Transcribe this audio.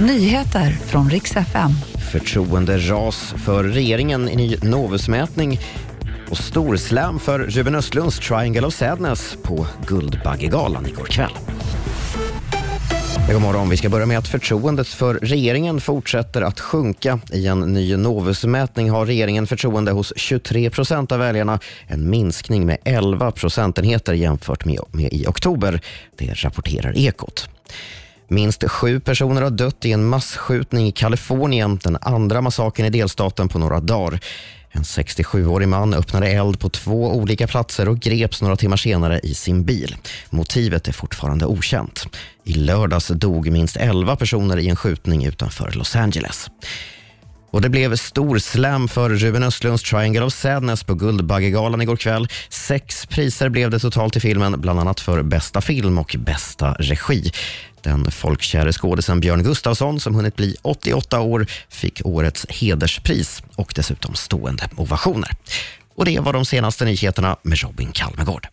Nyheter från riks FM. Förtroenderas för regeringen i ny Novusmätning och storslam för Ruben Östlunds Triangle of Sadness på Guldbaggegalan igår kväll. God morgon. Vi ska börja med att förtroendet för regeringen fortsätter att sjunka. I en ny Novusmätning har regeringen förtroende hos 23 procent av väljarna. En minskning med 11 procentenheter jämfört med, med i oktober. Det rapporterar Ekot. Minst sju personer har dött i en massskjutning i Kalifornien, den andra massakern i delstaten på några dagar. En 67-årig man öppnade eld på två olika platser och greps några timmar senare i sin bil. Motivet är fortfarande okänt. I lördags dog minst 11 personer i en skjutning utanför Los Angeles. Och det blev stor slam för Ruben Östlunds Triangle of Sadness på Guldbaggegalan igår kväll. Sex priser blev det totalt i filmen, bland annat för bästa film och bästa regi. Den folkkäre skådisen Björn Gustafsson, som hunnit bli 88 år, fick årets hederspris och dessutom stående ovationer. Och det var de senaste nyheterna med Robin Kalmegård.